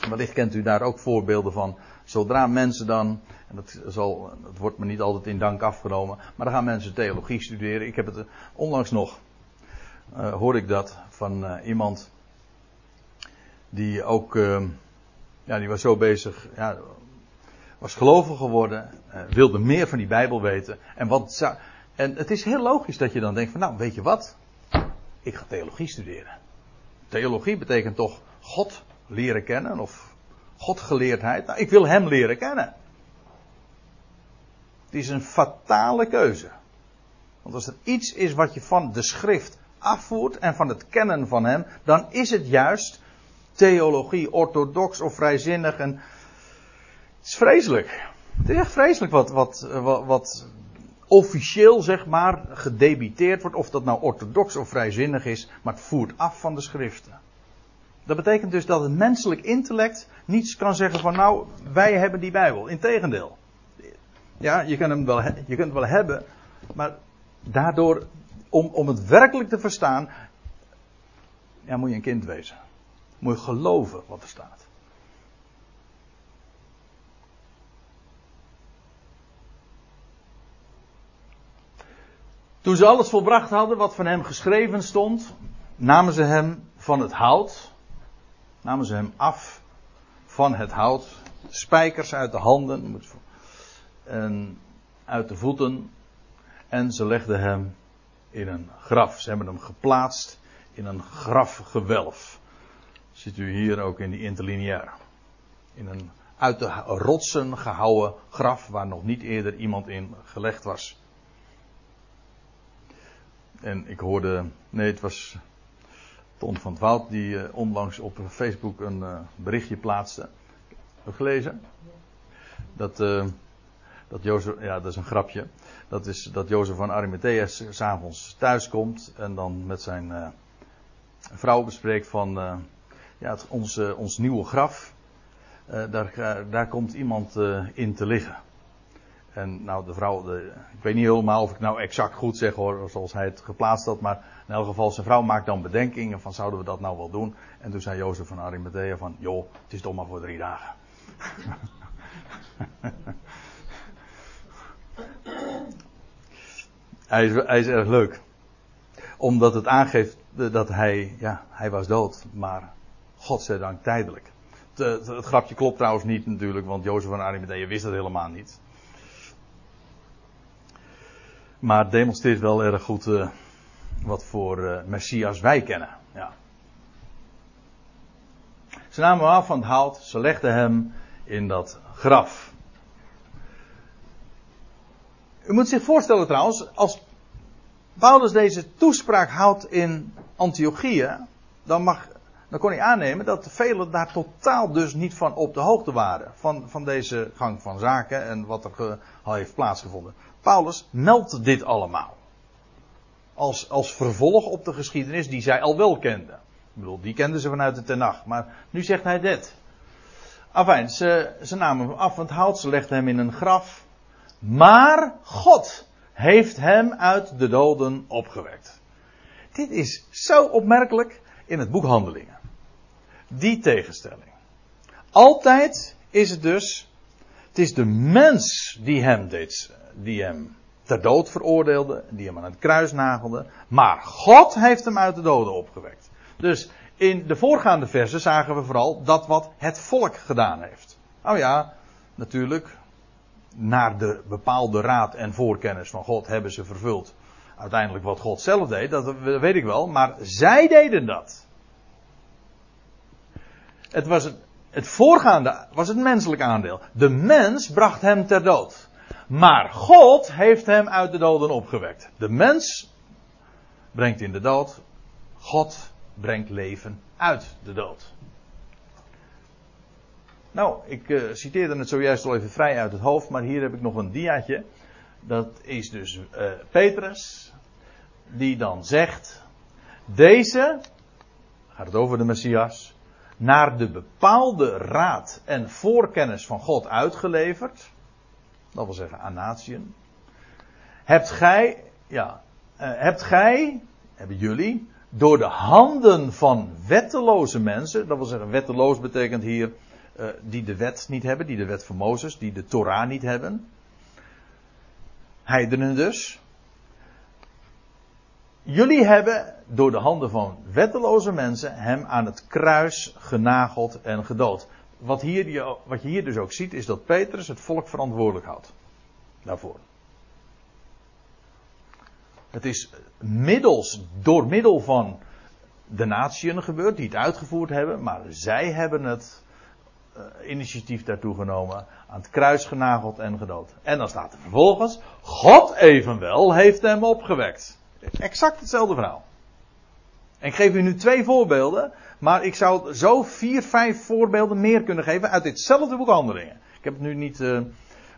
Wellicht kent u daar ook voorbeelden van. Zodra mensen dan, en dat, zal, wordt me niet altijd in dank afgenomen, maar dan gaan mensen theologie studeren. Ik heb het onlangs nog, uh, hoorde ik dat van uh, iemand die ook, uh, ja, die was zo bezig, ja, was gelovig geworden, wilde meer van die Bijbel weten. En, wat en het is heel logisch dat je dan denkt van, nou, weet je wat? Ik ga theologie studeren. Theologie betekent toch God leren kennen of Godgeleerdheid. Nou, ik wil Hem leren kennen. Het is een fatale keuze. Want als er iets is wat je van de schrift afvoert en van het kennen van Hem, dan is het juist theologie, orthodox of vrijzinnig. En het is vreselijk. Het is echt vreselijk wat, wat, wat, wat officieel, zeg maar, gedebiteerd wordt. Of dat nou orthodox of vrijzinnig is, maar het voert af van de schriften. Dat betekent dus dat het menselijk intellect niets kan zeggen van nou, wij hebben die Bijbel. Integendeel. Ja, je, kan hem wel, je kunt het wel hebben, maar daardoor, om, om het werkelijk te verstaan, ja, moet je een kind wezen. Moet je geloven wat er staat. Toen ze alles volbracht hadden wat van hem geschreven stond, namen ze hem van het hout, namen ze hem af van het hout, spijkers uit de handen en uit de voeten, en ze legden hem in een graf. Ze hebben hem geplaatst in een grafgewelf. Ziet u hier ook in die interlineair. In een uit de rotsen gehouwen graf waar nog niet eerder iemand in gelegd was. En ik hoorde, nee, het was Ton van het Woud die uh, onlangs op Facebook een uh, berichtje plaatste. Heb gelezen? Dat, uh, dat Jozef, ja, dat is een grapje. Dat is dat Jozef van Arimatheus s'avonds thuis komt en dan met zijn vrouw bespreekt van, ja, het, ons, ons nieuwe graf. daar, daar komt iemand in te liggen. En nou, de vrouw, de, ik weet niet helemaal of ik nou exact goed zeg hoor, zoals hij het geplaatst had, maar in elk geval, zijn vrouw maakt dan bedenkingen van zouden we dat nou wel doen? En toen zei Jozef van Arimathea van, joh, het is toch maar voor drie dagen. hij, is, hij is erg leuk. Omdat het aangeeft dat hij, ja, hij was dood, maar godzijdank tijdelijk. Het, het, grapje klopt trouwens niet natuurlijk, want Jozef van Arimathea wist het helemaal niet. Maar demonstreert wel erg goed uh, wat voor uh, Messias wij kennen. Ja. Ze namen hem af van het hout, ze legden hem in dat graf. U moet zich voorstellen trouwens, als Paulus deze toespraak houdt in Antiochië, dan, mag, dan kon hij aannemen dat velen daar totaal dus niet van op de hoogte waren. Van, van deze gang van zaken en wat er al heeft plaatsgevonden. Paulus meldt dit allemaal. Als, als vervolg op de geschiedenis die zij al wel kenden. Ik bedoel, die kenden ze vanuit de Tenach. Maar nu zegt hij dit. Afijn, ze, ze namen hem af van het hout, ze legden hem in een graf. Maar God heeft hem uit de doden opgewekt. Dit is zo opmerkelijk in het boek Handelingen. Die tegenstelling. Altijd is het dus, het is de mens die hem deed die hem ter dood veroordeelde, die hem aan het kruis nagelde. Maar God heeft hem uit de doden opgewekt. Dus in de voorgaande versen zagen we vooral dat wat het volk gedaan heeft. Oh ja, natuurlijk, naar de bepaalde raad en voorkennis van God hebben ze vervuld. Uiteindelijk wat God zelf deed, dat weet ik wel, maar zij deden dat. Het was het, het voorgaande was het menselijk aandeel. De mens bracht hem ter dood. Maar God heeft hem uit de doden opgewekt. De mens brengt in de dood. God brengt leven uit de dood. Nou, ik uh, citeerde het zojuist al even vrij uit het hoofd, maar hier heb ik nog een diaatje. Dat is dus uh, Petrus, die dan zegt: Deze, gaat het over de Messias, naar de bepaalde raad en voorkennis van God uitgeleverd dat wil zeggen aan. Hebt gij, ja, uh, hebt gij, hebben jullie, door de handen van wetteloze mensen, dat wil zeggen wetteloos betekent hier uh, die de wet niet hebben, die de wet van Mozes, die de Torah niet hebben. Heidenen dus. Jullie hebben door de handen van wetteloze mensen hem aan het kruis genageld en gedood wat, hier, wat je hier dus ook ziet, is dat Petrus het volk verantwoordelijk houdt. Daarvoor. Het is middels, door middel van de natieën gebeurd die het uitgevoerd hebben, maar zij hebben het uh, initiatief daartoe genomen, aan het kruis genageld en gedood. En dan staat er vervolgens, God evenwel heeft hem opgewekt. Exact hetzelfde verhaal. En ik geef u nu twee voorbeelden maar ik zou zo vier, vijf voorbeelden meer kunnen geven uit ditzelfde boek Handelingen. Ik heb het nu niet uh,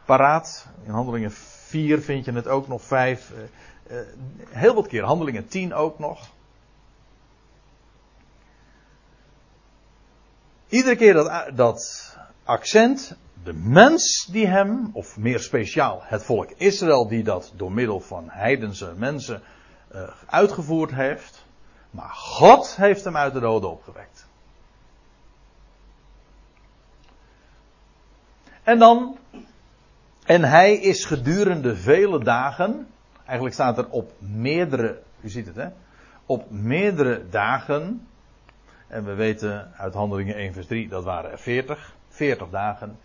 paraat. In Handelingen 4 vind je het ook nog, 5. Uh, uh, heel wat keer. Handelingen 10 ook nog. iedere keer dat, dat accent, de mens die hem, of meer speciaal het volk Israël, die dat door middel van heidense mensen uh, uitgevoerd heeft. Maar God heeft hem uit de doden opgewekt. En dan, en hij is gedurende vele dagen, eigenlijk staat er op meerdere, u ziet het hè, op meerdere dagen, en we weten uit Handelingen 1 vers 3, dat waren er 40, 40 dagen,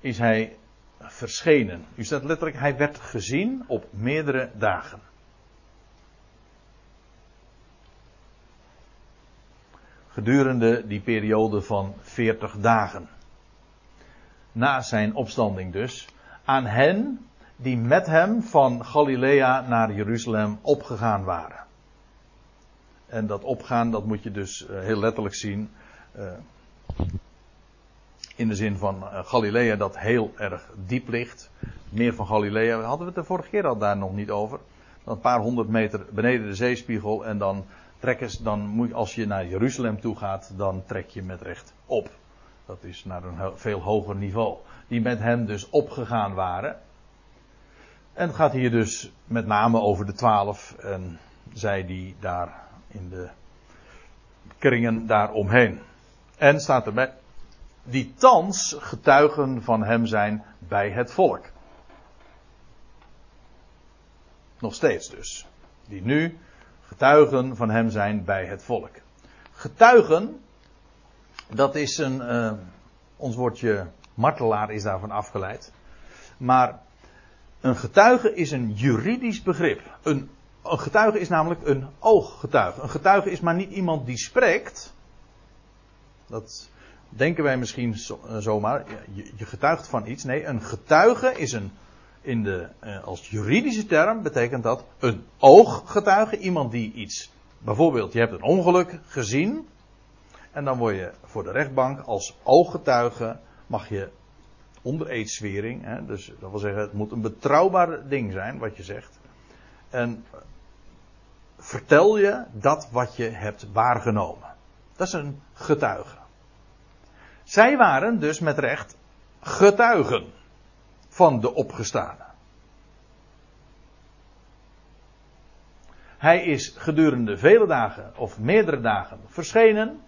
is hij verschenen. U staat letterlijk, hij werd gezien op meerdere dagen. Gedurende die periode van 40 dagen. Na zijn opstanding dus. Aan hen die met hem van Galilea naar Jeruzalem opgegaan waren. En dat opgaan, dat moet je dus eh, heel letterlijk zien. Uh, in de zin van uh, Galilea dat heel erg diep ligt. Meer van Galilea, hadden we het de vorige keer al daar nog niet over. Een paar honderd meter beneden de zeespiegel en dan trekken dan moet als je naar Jeruzalem toe gaat, dan trek je met recht op. Dat is naar een veel hoger niveau. Die met hem dus opgegaan waren. En het gaat hier dus met name over de twaalf en zij die daar in de kringen daaromheen. En staat erbij, die thans getuigen van hem zijn bij het volk. Nog steeds dus. Die nu getuigen van hem zijn bij het volk. Getuigen, dat is een, uh, ons woordje martelaar is daarvan afgeleid. Maar een getuige is een juridisch begrip. Een, een getuige is namelijk een ooggetuige. Een getuige is maar niet iemand die spreekt. Dat denken wij misschien eh, zomaar, je, getuigt van iets. Nee, een getuige is een, in de, eh, als juridische term betekent dat een ooggetuige. Iemand die iets, bijvoorbeeld je hebt een ongeluk gezien. En dan word je voor de rechtbank als ooggetuige, mag je onder eedswering. Hè, dus dat wil zeggen, het moet een betrouwbaar ding zijn wat je zegt. En vertel je dat wat je hebt waargenomen. Dat is een getuige. Zij waren dus met recht getuigen van de opgestane. Hij is gedurende vele dagen of meerdere dagen verschenen.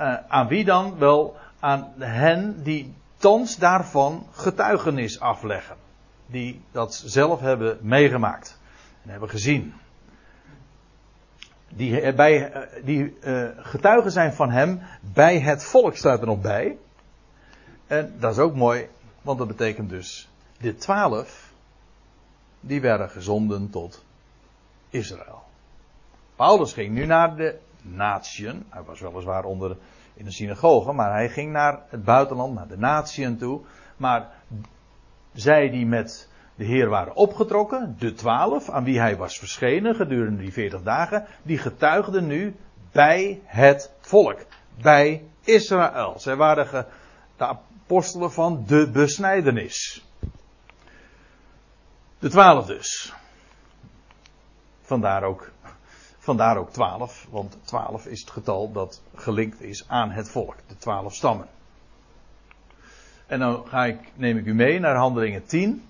Uh, aan wie dan? Wel aan hen die thans daarvan getuigenis afleggen. Die dat zelf hebben meegemaakt en hebben gezien die, bij, eh, die getuigen zijn van hem bij het volk staat er nog bij. En dat is ook mooi, want dat betekent dus de twaalf, die werden gezonden tot Israël. Paulus ging nu naar de natieën. Hij was weliswaar onder in de synagoge, maar hij ging naar het buitenland, naar de natieën toe. Maar zij die met de Heer waren opgetrokken, de twaalf, aan wie hij was verschenen gedurende die veertig dagen, die getuigden nu bij het volk, bij Israël. Zij waren de apostelen van de besnijdenis. De twaalf dus. Vandaar ook, vandaar ook twaalf, want twaalf is het getal dat gelinkt is aan het volk, de twaalf stammen. En dan ga ik, neem ik u mee naar handelingen 10.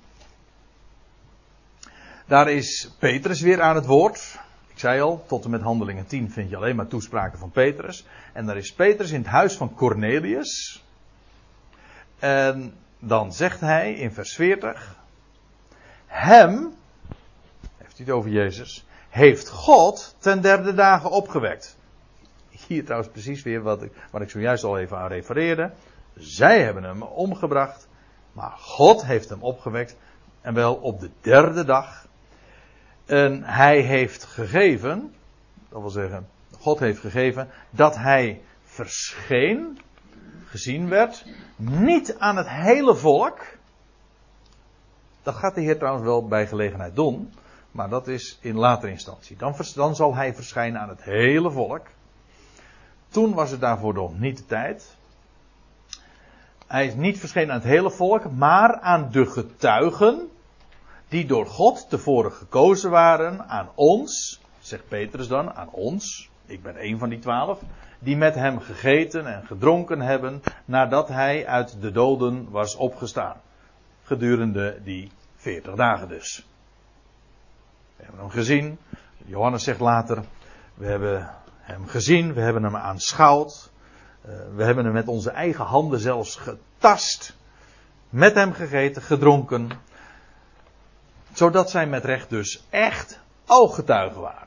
Daar is Petrus weer aan het woord. Ik zei al, tot en met handelingen 10 vind je alleen maar toespraken van Petrus. En daar is Petrus in het huis van Cornelius. En dan zegt hij in vers 40. Hem, heeft hij het over Jezus, heeft God ten derde dagen opgewekt. Hier trouwens precies weer wat ik, wat ik zojuist al even aan refereerde. Zij hebben hem omgebracht, maar God heeft hem opgewekt. En wel op de derde dag en hij heeft gegeven, dat wil zeggen, God heeft gegeven, dat hij verscheen, gezien werd, niet aan het hele volk. Dat gaat de Heer trouwens wel bij gelegenheid doen, maar dat is in latere instantie. Dan, dan zal hij verschijnen aan het hele volk. Toen was het daarvoor nog niet de tijd. Hij is niet verschenen aan het hele volk, maar aan de getuigen die door God tevoren gekozen waren aan ons, zegt Petrus dan, aan ons, ik ben een van die twaalf, die met hem gegeten en gedronken hebben nadat hij uit de doden was opgestaan. Gedurende die veertig dagen dus. We hebben hem gezien. Johannes zegt later, we hebben hem gezien, we hebben hem aanschouwd. Eh, we hebben hem met onze eigen handen zelfs getast. Met hem gegeten, gedronken. Zodat zij met recht dus echt ooggetuigen waren.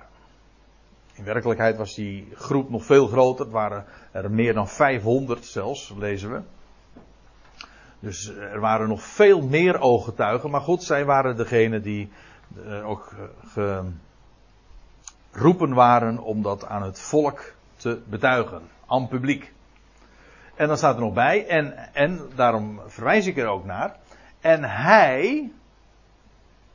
In werkelijkheid was die groep nog veel groter. Het waren er meer dan 500 zelfs, lezen we. Dus er waren nog veel meer ooggetuigen. Maar goed, zij waren degene die ook uh, geroepen waren om dat aan het volk te betuigen. Aan publiek. En dan staat er nog bij, en, en daarom verwijs ik er ook naar. En hij,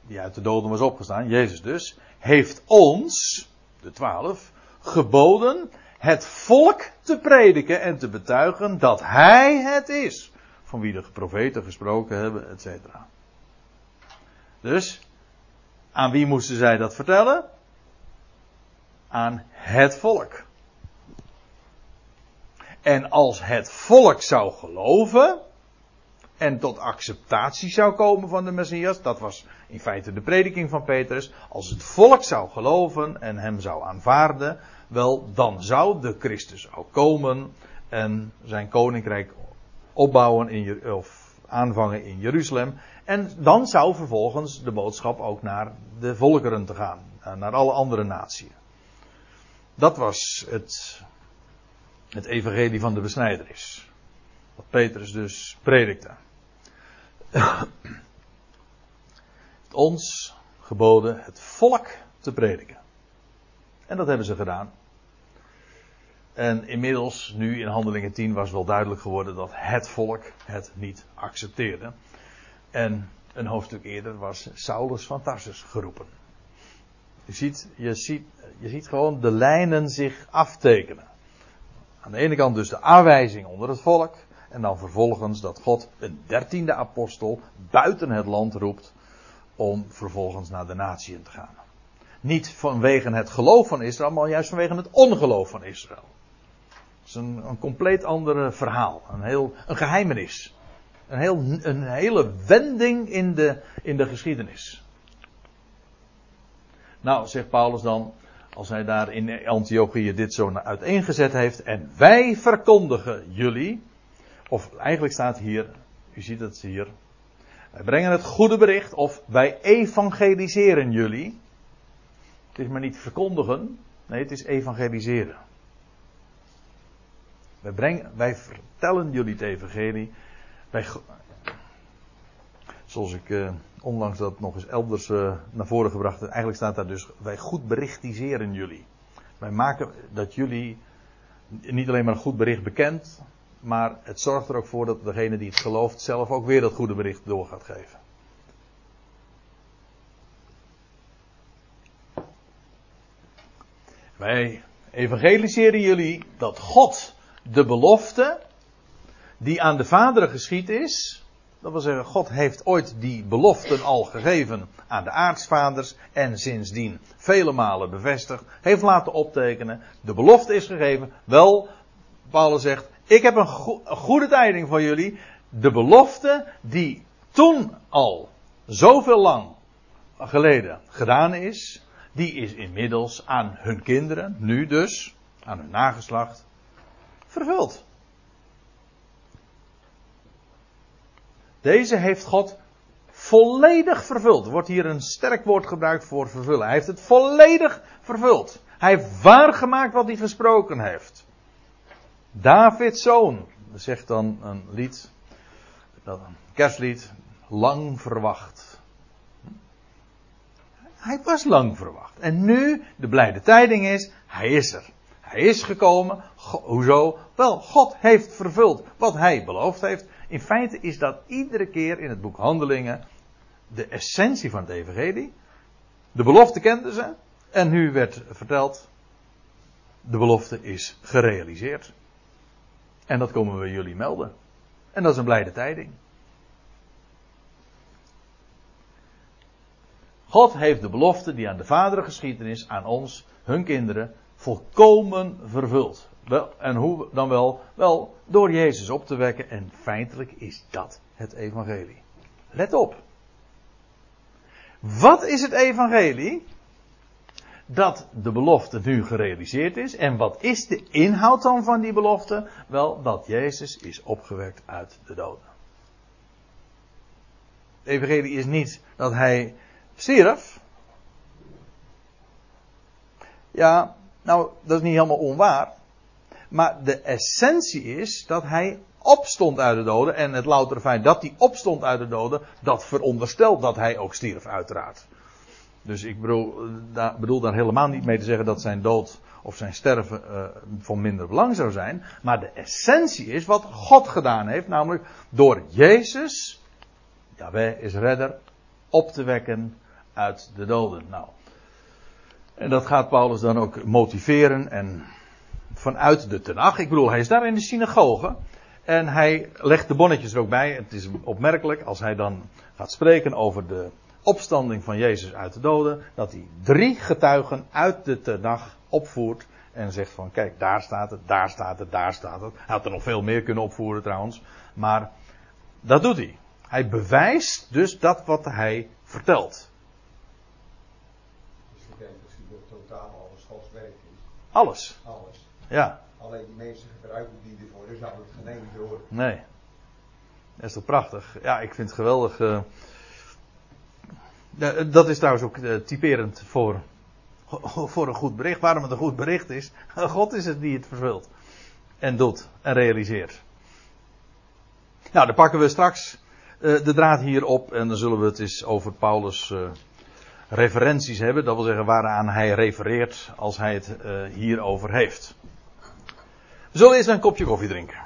die uit de doden was opgestaan, Jezus dus, heeft ons, de twaalf, geboden het volk te prediken en te betuigen dat hij het is. Van wie de profeten gesproken hebben, et cetera. Dus, aan wie moesten zij dat vertellen? Aan het volk. En als het volk zou geloven en tot acceptatie zou komen van de Messias, dat was in feite de prediking van Petrus, als het volk zou geloven en hem zou aanvaarden, wel dan zou de Christus ook komen en zijn koninkrijk opbouwen in, of aanvangen in Jeruzalem. En dan zou vervolgens de boodschap ook naar de volkeren te gaan, naar alle andere naties. Dat was het het evangelie van de besnijder is. Wat Petrus dus predikte. ons geboden het volk te prediken. En dat hebben ze gedaan. En inmiddels, nu in Handelingen 10, was wel duidelijk geworden dat het volk het niet accepteerde. En een hoofdstuk eerder was Saulus van Tarsus geroepen. Je ziet, je, ziet, je ziet gewoon de lijnen zich aftekenen. Aan de ene kant dus de aanwijzing onder het volk. En dan vervolgens dat God een dertiende apostel buiten het land roept. Om vervolgens naar de natieën te gaan. Niet vanwege het geloof van Israël, maar juist vanwege het ongeloof van Israël. Dat is een, een compleet ander verhaal. Een, heel, een geheimenis. Een, heel, een hele wending in de, in de geschiedenis. Nou, zegt Paulus dan, als hij daar in Antiochië dit zo uiteengezet heeft. En wij verkondigen jullie. Of eigenlijk staat hier, u ziet het hier. Wij brengen het goede bericht of wij evangeliseren jullie. Het is maar niet verkondigen, nee, het is evangeliseren. Wij, brengen, wij vertellen jullie het evangelie. Wij, zoals ik uh, onlangs dat nog eens elders uh, naar voren gebracht heb. Eigenlijk staat daar dus, wij goed berichtiseren jullie. Wij maken dat jullie niet alleen maar een goed bericht bekend, maar het zorgt er ook voor dat degene die het gelooft zelf ook weer dat goede bericht door gaat geven. Wij evangeliseren jullie dat God de belofte die aan de vaderen geschied is, dat wil zeggen, God heeft ooit die beloften al gegeven aan de aartsvaders en sindsdien vele malen bevestigd, heeft laten optekenen. De belofte is gegeven. Wel, Paulus zegt, ik heb een, goede tijding voor jullie. De belofte die toen al zoveel lang geleden gedaan is, die is inmiddels aan hun kinderen, nu dus, aan hun nageslacht, vervuld. Deze heeft God volledig vervuld. Er wordt hier een sterk woord gebruikt voor vervullen. Hij heeft het volledig vervuld. Hij heeft waargemaakt wat hij gesproken heeft. Davids zoon, zegt dan een lied, een kerstlied, lang verwacht. Hij was lang verwacht. En nu, de blijde tijding is, hij is er. Hij is gekomen. hoezo? Wel, God heeft vervuld wat hij beloofd heeft. In feite is dat iedere keer in het boek Handelingen de essentie van het evangelie. De belofte kenden ze. En nu werd verteld, de belofte is gerealiseerd. En dat komen we jullie melden. En dat is een blijde tijding. God heeft de belofte die aan de vaderen geschieden is, aan ons, hun kinderen, volkomen vervuld. En hoe dan wel? Wel, door Jezus op te wekken. En feitelijk is dat het evangelie. Let op. Wat is het evangelie? Dat de belofte nu gerealiseerd is. En wat is de inhoud dan van die belofte? Wel, dat Jezus is opgewekt uit de doden. Het evangelie is niet dat hij stierf. Ja, nou, dat is niet helemaal onwaar. Maar de essentie is dat hij opstond uit de doden. En het loutere feit dat hij opstond uit de doden, dat veronderstelt dat hij ook stierf, uiteraard. Dus ik bedoel, daar, bedoel daar helemaal niet mee te zeggen dat zijn dood of zijn sterven uh, van minder belang zou zijn. Maar de essentie is wat God gedaan heeft, namelijk door Jezus, Jaweh is redder, op te wekken uit de doden. Nou, en dat gaat Paulus dan ook motiveren en vanuit de Tenach. Ik bedoel, hij is daar in de synagoge. En hij legt de bonnetjes er ook bij. Het is opmerkelijk als hij dan gaat spreken over de opstanding van Jezus uit de doden. Dat hij drie getuigen uit de Tenach opvoert. En zegt van kijk, daar staat het, daar staat het, daar staat het. Hij had er nog veel meer kunnen opvoeren trouwens. Maar dat doet hij. Hij bewijst dus dat wat hij vertelt. Alles. Alles. Ja. Alleen die mensen gebruiken die ervoor, dus zouden het geen horen. Nee. Dat is toch prachtig? Ja, ik vind het geweldig. Uh... Dat is trouwens ook uh, typerend voor, voor een goed bericht. Waarom het een goed bericht is. God is het die het vervult. En doet. En realiseert. Nou, dan pakken we straks uh, de draad hier op. En dan zullen we het eens over Paulus referenties hebben. Dat wil zeggen waaraan hij refereert als hij het hierover heeft. We zullen eerst een kopje koffie drinken.